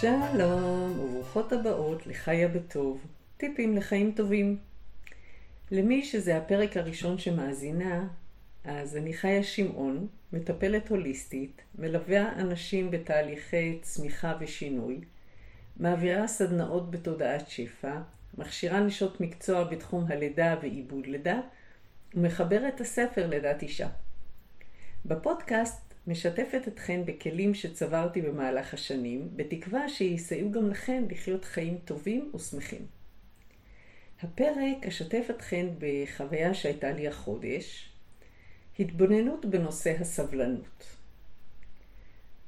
שלום וברוכות הבאות לחיה בטוב, טיפים לחיים טובים. למי שזה הפרק הראשון שמאזינה, אז אני חיה שמעון, מטפלת הוליסטית, מלווה אנשים בתהליכי צמיחה ושינוי, מעבירה סדנאות בתודעת שפע, מכשירה נשות מקצוע בתחום הלידה ועיבוד לידה, ומחברת הספר לידת אישה. בפודקאסט משתפת אתכן בכלים שצברתי במהלך השנים, בתקווה שיסייעו גם לכן לחיות חיים טובים ושמחים. הפרק אשתף אתכן בחוויה שהייתה לי החודש, התבוננות בנושא הסבלנות.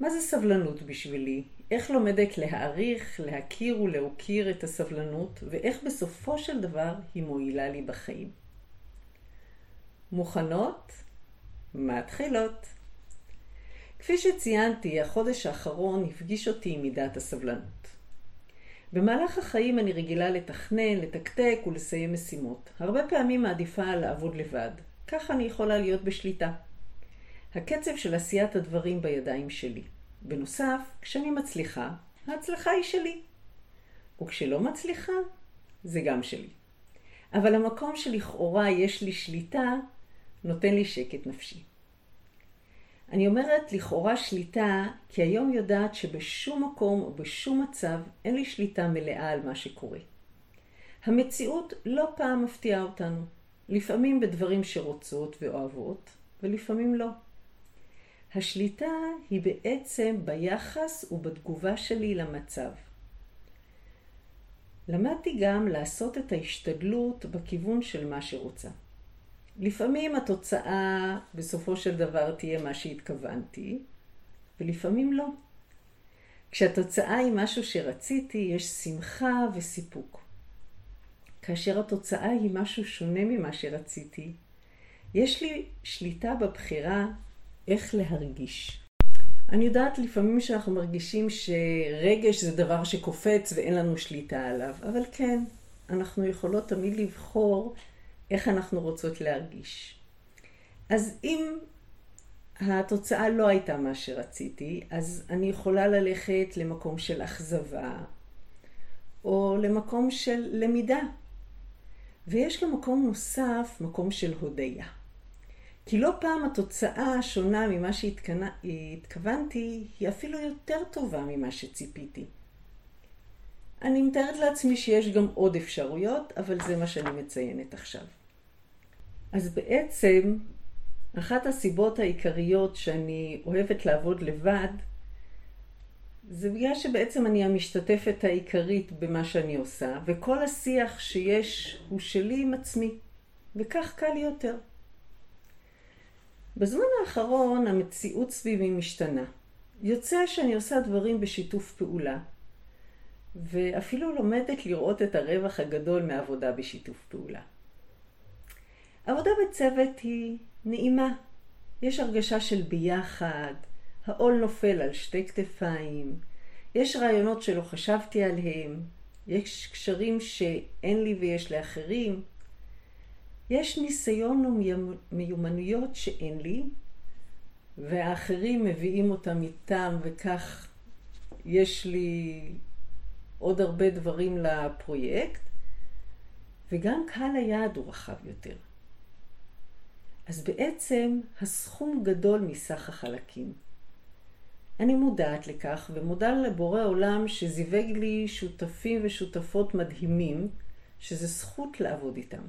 מה זה סבלנות בשבילי? איך לומדת להעריך, להכיר ולהוקיר את הסבלנות, ואיך בסופו של דבר היא מועילה לי בחיים. מוכנות? מתחילות. כפי שציינתי, החודש האחרון הפגיש אותי עם מידת הסבלנות. במהלך החיים אני רגילה לתכנן, לתקתק ולסיים משימות. הרבה פעמים מעדיפה לעבוד לבד. ככה אני יכולה להיות בשליטה. הקצב של עשיית הדברים בידיים שלי. בנוסף, כשאני מצליחה, ההצלחה היא שלי. וכשלא מצליחה, זה גם שלי. אבל המקום שלכאורה יש לי שליטה, נותן לי שקט נפשי. אני אומרת לכאורה שליטה, כי היום יודעת שבשום מקום או בשום מצב אין לי שליטה מלאה על מה שקורה. המציאות לא פעם מפתיעה אותנו, לפעמים בדברים שרוצות ואוהבות, ולפעמים לא. השליטה היא בעצם ביחס ובתגובה שלי למצב. למדתי גם לעשות את ההשתדלות בכיוון של מה שרוצה. לפעמים התוצאה בסופו של דבר תהיה מה שהתכוונתי, ולפעמים לא. כשהתוצאה היא משהו שרציתי, יש שמחה וסיפוק. כאשר התוצאה היא משהו שונה ממה שרציתי, יש לי שליטה בבחירה איך להרגיש. אני יודעת לפעמים שאנחנו מרגישים שרגש זה דבר שקופץ ואין לנו שליטה עליו, אבל כן, אנחנו יכולות תמיד לבחור איך אנחנו רוצות להרגיש. אז אם התוצאה לא הייתה מה שרציתי, אז אני יכולה ללכת למקום של אכזבה, או למקום של למידה. ויש לו מקום נוסף, מקום של הודיה. כי לא פעם התוצאה השונה ממה שהתכוונתי, היא אפילו יותר טובה ממה שציפיתי. אני מתארת לעצמי שיש גם עוד אפשרויות, אבל זה מה שאני מציינת עכשיו. אז בעצם, אחת הסיבות העיקריות שאני אוהבת לעבוד לבד, זה בגלל שבעצם אני המשתתפת העיקרית במה שאני עושה, וכל השיח שיש הוא שלי עם עצמי, וכך קל יותר. בזמן האחרון המציאות סביבי משתנה. יוצא שאני עושה דברים בשיתוף פעולה, ואפילו לומדת לראות את הרווח הגדול מעבודה בשיתוף פעולה. עבודה בצוות היא נעימה. יש הרגשה של ביחד, העול נופל על שתי כתפיים, יש רעיונות שלא חשבתי עליהם, יש קשרים שאין לי ויש לאחרים, יש ניסיון ומיומנויות שאין לי, והאחרים מביאים אותם איתם, וכך יש לי עוד הרבה דברים לפרויקט, וגם קהל היעד הוא רחב יותר. אז בעצם הסכום גדול מסך החלקים. אני מודעת לכך ומודה לבורא עולם שזיווג לי שותפים ושותפות מדהימים, שזה זכות לעבוד איתם.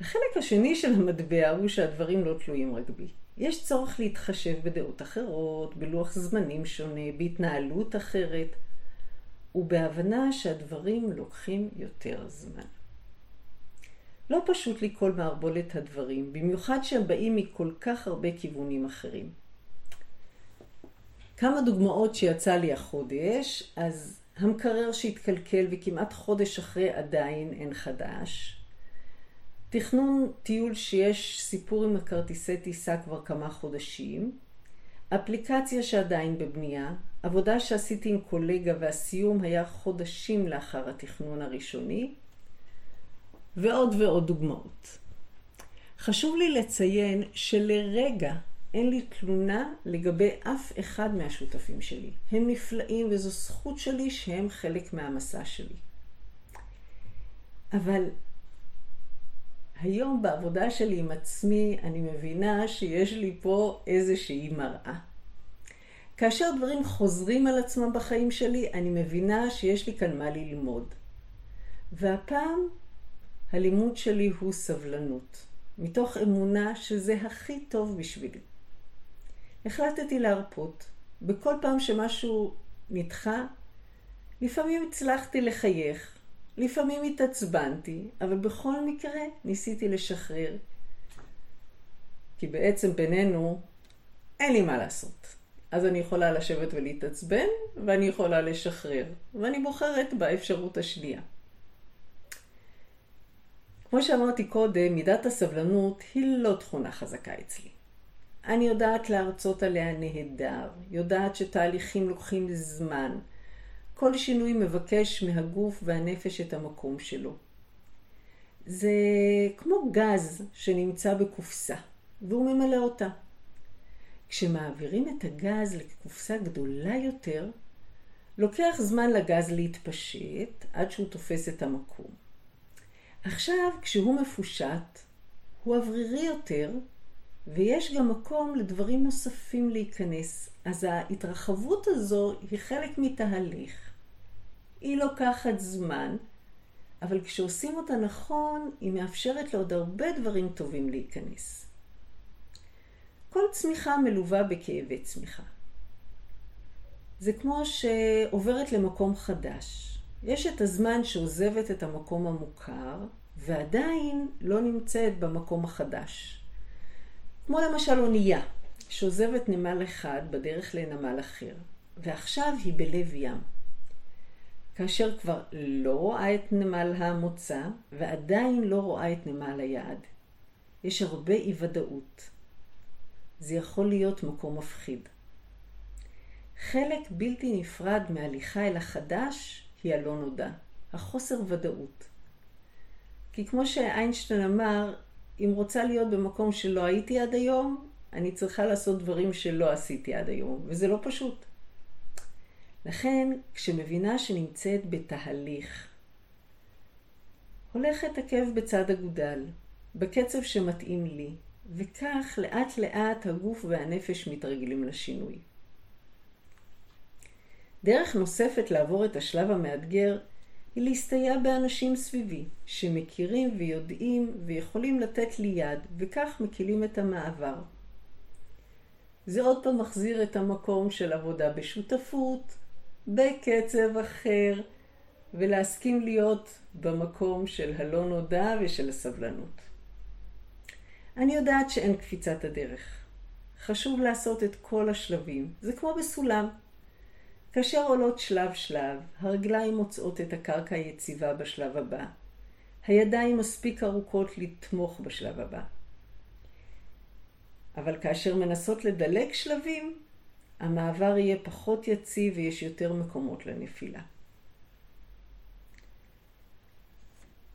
החלק השני של המטבע הוא שהדברים לא תלויים רק בי. יש צורך להתחשב בדעות אחרות, בלוח זמנים שונה, בהתנהלות אחרת, ובהבנה שהדברים לוקחים יותר זמן. לא פשוט לקול מערבולת הדברים, במיוחד שהם באים מכל כך הרבה כיוונים אחרים. כמה דוגמאות שיצא לי החודש, אז המקרר שהתקלקל וכמעט חודש אחרי עדיין אין חדש. תכנון טיול שיש סיפור עם הכרטיסי טיסה כבר כמה חודשים. אפליקציה שעדיין בבנייה. עבודה שעשיתי עם קולגה והסיום היה חודשים לאחר התכנון הראשוני. ועוד ועוד דוגמאות. חשוב לי לציין שלרגע אין לי תלונה לגבי אף אחד מהשותפים שלי. הם נפלאים וזו זכות שלי שהם חלק מהמסע שלי. אבל היום בעבודה שלי עם עצמי אני מבינה שיש לי פה איזושהי מראה. כאשר דברים חוזרים על עצמם בחיים שלי, אני מבינה שיש לי כאן מה ללמוד. והפעם הלימוד שלי הוא סבלנות, מתוך אמונה שזה הכי טוב בשבילי. החלטתי להרפות. בכל פעם שמשהו נדחה, לפעמים הצלחתי לחייך, לפעמים התעצבנתי, אבל בכל מקרה ניסיתי לשחרר. כי בעצם בינינו אין לי מה לעשות. אז אני יכולה לשבת ולהתעצבן, ואני יכולה לשחרר, ואני בוחרת באפשרות השנייה. כמו שאמרתי קודם, מידת הסבלנות היא לא תכונה חזקה אצלי. אני יודעת להרצות עליה נהדר, יודעת שתהליכים לוקחים זמן. כל שינוי מבקש מהגוף והנפש את המקום שלו. זה כמו גז שנמצא בקופסה, והוא ממלא אותה. כשמעבירים את הגז לקופסה גדולה יותר, לוקח זמן לגז להתפשט עד שהוא תופס את המקום. עכשיו, כשהוא מפושט, הוא אוורירי יותר, ויש גם מקום לדברים נוספים להיכנס. אז ההתרחבות הזו היא חלק מתהליך. היא לוקחת זמן, אבל כשעושים אותה נכון, היא מאפשרת לעוד הרבה דברים טובים להיכנס. כל צמיחה מלווה בכאבי צמיחה. זה כמו שעוברת למקום חדש. יש את הזמן שעוזבת את המקום המוכר, ועדיין לא נמצאת במקום החדש. כמו למשל אונייה, שעוזבת נמל אחד בדרך לנמל אחר, ועכשיו היא בלב ים. כאשר כבר לא רואה את נמל המוצא, ועדיין לא רואה את נמל היעד. יש הרבה אי ודאות. זה יכול להיות מקום מפחיד. חלק בלתי נפרד מהליכה אל החדש היא הלא נודע, החוסר ודאות. כי כמו שאיינשטיין אמר, אם רוצה להיות במקום שלא הייתי עד היום, אני צריכה לעשות דברים שלא עשיתי עד היום, וזה לא פשוט. לכן, כשמבינה שנמצאת בתהליך, הולכת עקב בצד אגודל, בקצב שמתאים לי, וכך לאט לאט הגוף והנפש מתרגלים לשינוי. דרך נוספת לעבור את השלב המאתגר היא להסתייע באנשים סביבי, שמכירים ויודעים ויכולים לתת לי יד, וכך מקילים את המעבר. זה עוד פעם מחזיר את המקום של עבודה בשותפות, בקצב אחר, ולהסכים להיות במקום של הלא נודע ושל הסבלנות. אני יודעת שאין קפיצת הדרך. חשוב לעשות את כל השלבים. זה כמו בסולם. כאשר עולות שלב שלב, הרגליים מוצאות את הקרקע היציבה בשלב הבא. הידיים מספיק ארוכות לתמוך בשלב הבא. אבל כאשר מנסות לדלג שלבים, המעבר יהיה פחות יציב ויש יותר מקומות לנפילה.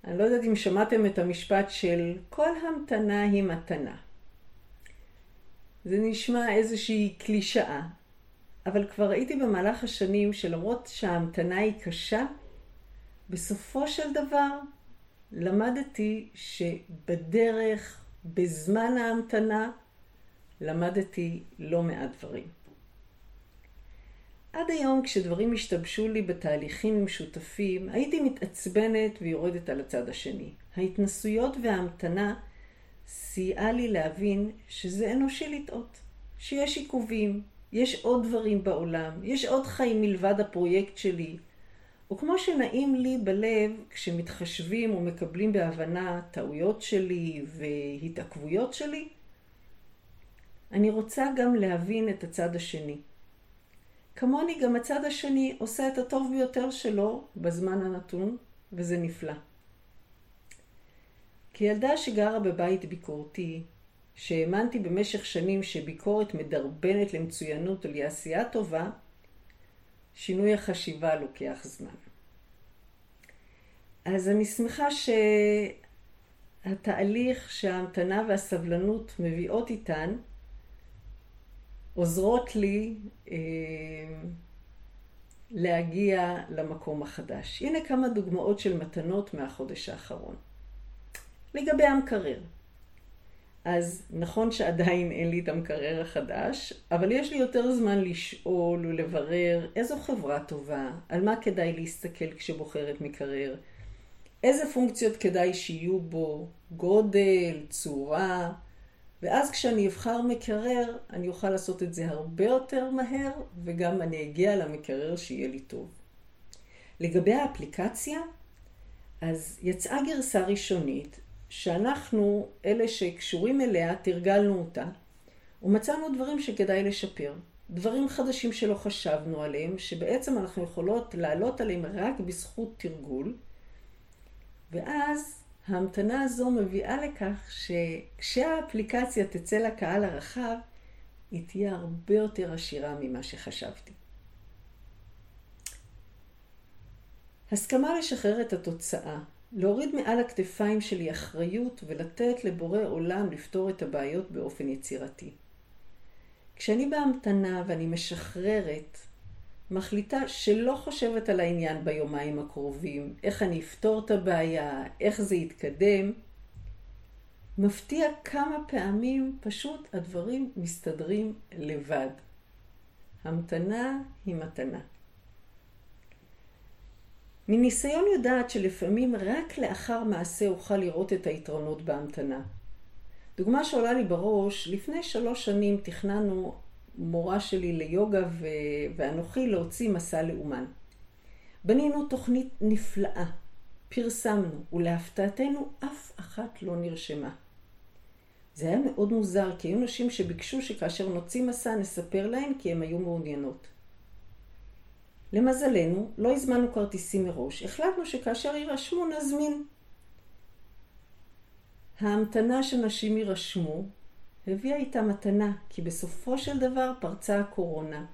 אני לא יודעת אם שמעתם את המשפט של כל המתנה היא מתנה. זה נשמע איזושהי קלישאה, אבל כבר ראיתי במהלך השנים שלמרות שההמתנה היא קשה, בסופו של דבר למדתי שבדרך, בזמן ההמתנה, למדתי לא מעט דברים. עד היום כשדברים השתבשו לי בתהליכים עם שותפים, הייתי מתעצבנת ויורדת על הצד השני. ההתנסויות וההמתנה סייעה לי להבין שזה אנושי לטעות, שיש עיכובים, יש עוד דברים בעולם, יש עוד חיים מלבד הפרויקט שלי. או כמו שנעים לי בלב כשמתחשבים ומקבלים בהבנה טעויות שלי והתעכבויות שלי, אני רוצה גם להבין את הצד השני. כמוני גם הצד השני עושה את הטוב ביותר שלו בזמן הנתון, וזה נפלא. כילדה שגרה בבית ביקורתי, שהאמנתי במשך שנים שביקורת מדרבנת למצוינות או לעשייה טובה, שינוי החשיבה לוקח זמן. אז אני שמחה שהתהליך שההמתנה והסבלנות מביאות איתן, עוזרות לי אה, להגיע למקום החדש. הנה כמה דוגמאות של מתנות מהחודש האחרון. לגבי המקרר. אז נכון שעדיין אין לי את המקרר החדש, אבל יש לי יותר זמן לשאול ולברר איזו חברה טובה, על מה כדאי להסתכל כשבוחרת מקרר, איזה פונקציות כדאי שיהיו בו, גודל, צורה, ואז כשאני אבחר מקרר, אני אוכל לעשות את זה הרבה יותר מהר, וגם אני אגיע למקרר שיהיה לי טוב. לגבי האפליקציה, אז יצאה גרסה ראשונית, שאנחנו, אלה שקשורים אליה, תרגלנו אותה, ומצאנו דברים שכדאי לשפר. דברים חדשים שלא חשבנו עליהם, שבעצם אנחנו יכולות לעלות עליהם רק בזכות תרגול, ואז ההמתנה הזו מביאה לכך שכשהאפליקציה תצא לקהל הרחב, היא תהיה הרבה יותר עשירה ממה שחשבתי. הסכמה לשחרר את התוצאה, להוריד מעל הכתפיים שלי אחריות ולתת לבורא עולם לפתור את הבעיות באופן יצירתי. כשאני בהמתנה ואני משחררת, מחליטה שלא חושבת על העניין ביומיים הקרובים, איך אני אפתור את הבעיה, איך זה יתקדם, מפתיע כמה פעמים פשוט הדברים מסתדרים לבד. המתנה היא מתנה. מניסיון יודעת שלפעמים רק לאחר מעשה אוכל לראות את היתרונות בהמתנה. דוגמה שעולה לי בראש, לפני שלוש שנים תכננו מורה שלי ליוגה ו... ואנוכי להוציא מסע לאומן. בנינו תוכנית נפלאה, פרסמנו, ולהפתעתנו אף אחת לא נרשמה. זה היה מאוד מוזר, כי היו נשים שביקשו שכאשר נוציא מסע נספר להן כי הן היו מעוניינות. למזלנו, לא הזמנו כרטיסים מראש, החלטנו שכאשר יירשמו נזמין. ההמתנה שנשים יירשמו הביאה איתה מתנה, כי בסופו של דבר פרצה הקורונה.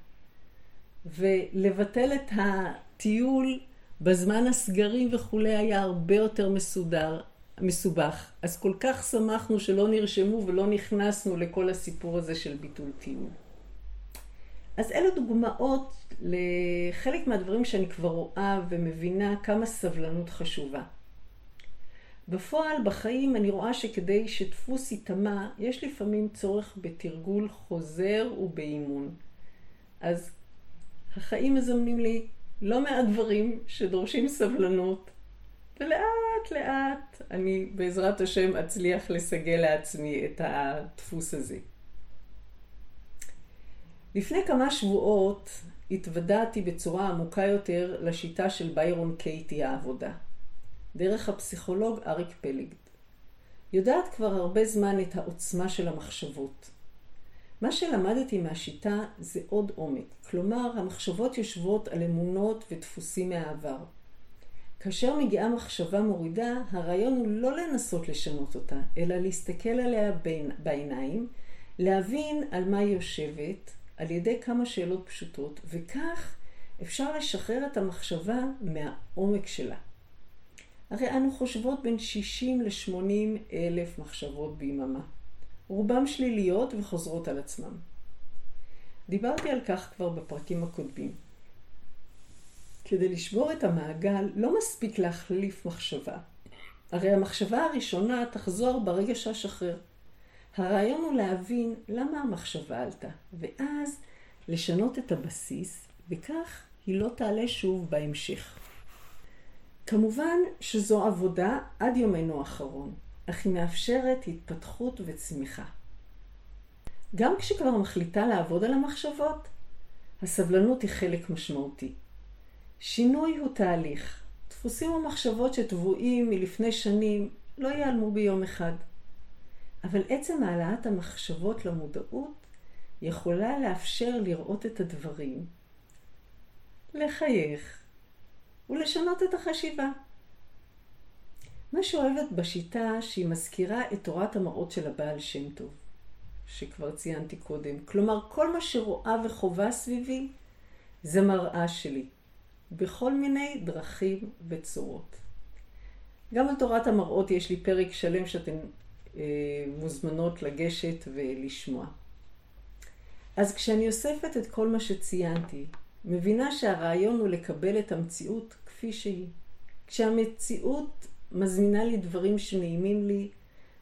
ולבטל את הטיול בזמן הסגרים וכולי היה הרבה יותר מסודר, מסובך. אז כל כך שמחנו שלא נרשמו ולא נכנסנו לכל הסיפור הזה של ביטול טיול. אז אלו דוגמאות לחלק מהדברים שאני כבר רואה ומבינה כמה סבלנות חשובה. בפועל, בחיים, אני רואה שכדי שדפוס ייטמע, יש לפעמים צורך בתרגול חוזר ובאימון. אז החיים מזמנים לי לא מעט דברים שדורשים סבלנות, ולאט לאט אני בעזרת השם אצליח לסגל לעצמי את הדפוס הזה. לפני כמה שבועות התוודעתי בצורה עמוקה יותר לשיטה של ביירון קייטי העבודה. דרך הפסיכולוג אריק פלג. יודעת כבר הרבה זמן את העוצמה של המחשבות. מה שלמדתי מהשיטה זה עוד עומק, כלומר המחשבות יושבות על אמונות ודפוסים מהעבר. כאשר מגיעה מחשבה מורידה, הרעיון הוא לא לנסות לשנות אותה, אלא להסתכל עליה בעיניים, להבין על מה היא יושבת, על ידי כמה שאלות פשוטות, וכך אפשר לשחרר את המחשבה מהעומק שלה. הרי אנו חושבות בין 60 ל-80 אלף מחשבות ביממה. רובם שליליות וחוזרות על עצמם. דיברתי על כך כבר בפרקים הקודמים. כדי לשבור את המעגל לא מספיק להחליף מחשבה. הרי המחשבה הראשונה תחזור ברגע שאשחרר. הרעיון הוא להבין למה המחשבה עלתה, ואז לשנות את הבסיס, וכך היא לא תעלה שוב בהמשך. כמובן שזו עבודה עד יומנו האחרון, אך היא מאפשרת התפתחות וצמיחה. גם כשכבר מחליטה לעבוד על המחשבות, הסבלנות היא חלק משמעותי. שינוי הוא תהליך. דפוסים ומחשבות שטבועים מלפני שנים לא ייעלמו ביום אחד. אבל עצם העלאת המחשבות למודעות יכולה לאפשר לראות את הדברים, לחייך, ולשנות את החשיבה. מה שאוהבת בשיטה שהיא מזכירה את תורת המראות של הבעל שם טוב, שכבר ציינתי קודם. כלומר, כל מה שרואה וחובה סביבי זה מראה שלי, בכל מיני דרכים וצורות. גם על תורת המראות יש לי פרק שלם שאתן אה, מוזמנות לגשת ולשמוע. אז כשאני אוספת את כל מה שציינתי, מבינה שהרעיון הוא לקבל את המציאות כפי שהיא. כשהמציאות מזמינה לי דברים שנעימים לי,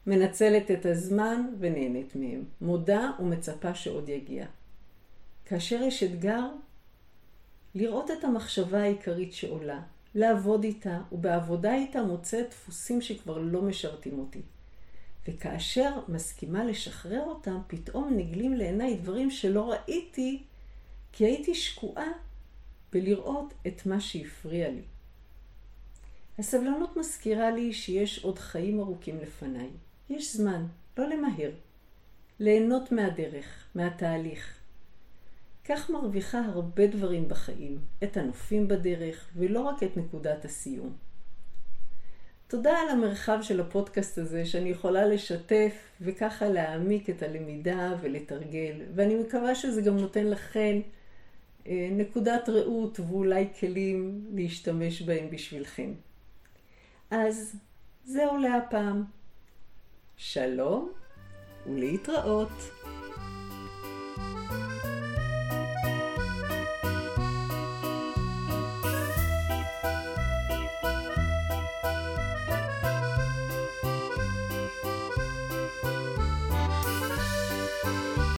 מנצלת את הזמן ונהנית מהם. מודה ומצפה שעוד יגיע. כאשר יש אתגר, לראות את המחשבה העיקרית שעולה, לעבוד איתה, ובעבודה איתה מוצא דפוסים שכבר לא משרתים אותי. וכאשר מסכימה לשחרר אותם, פתאום נגלים לעיניי דברים שלא ראיתי, כי הייתי שקועה בלראות את מה שהפריע לי. הסבלנות מזכירה לי שיש עוד חיים ארוכים לפניי. יש זמן, לא למהר. ליהנות מהדרך, מהתהליך. כך מרוויחה הרבה דברים בחיים, את הנופים בדרך, ולא רק את נקודת הסיום. תודה על המרחב של הפודקאסט הזה, שאני יכולה לשתף וככה להעמיק את הלמידה ולתרגל, ואני מקווה שזה גם נותן לכן אה, נקודת ראות ואולי כלים להשתמש בהם בשבילכם. אז זהו להפעם. שלום ולהתראות.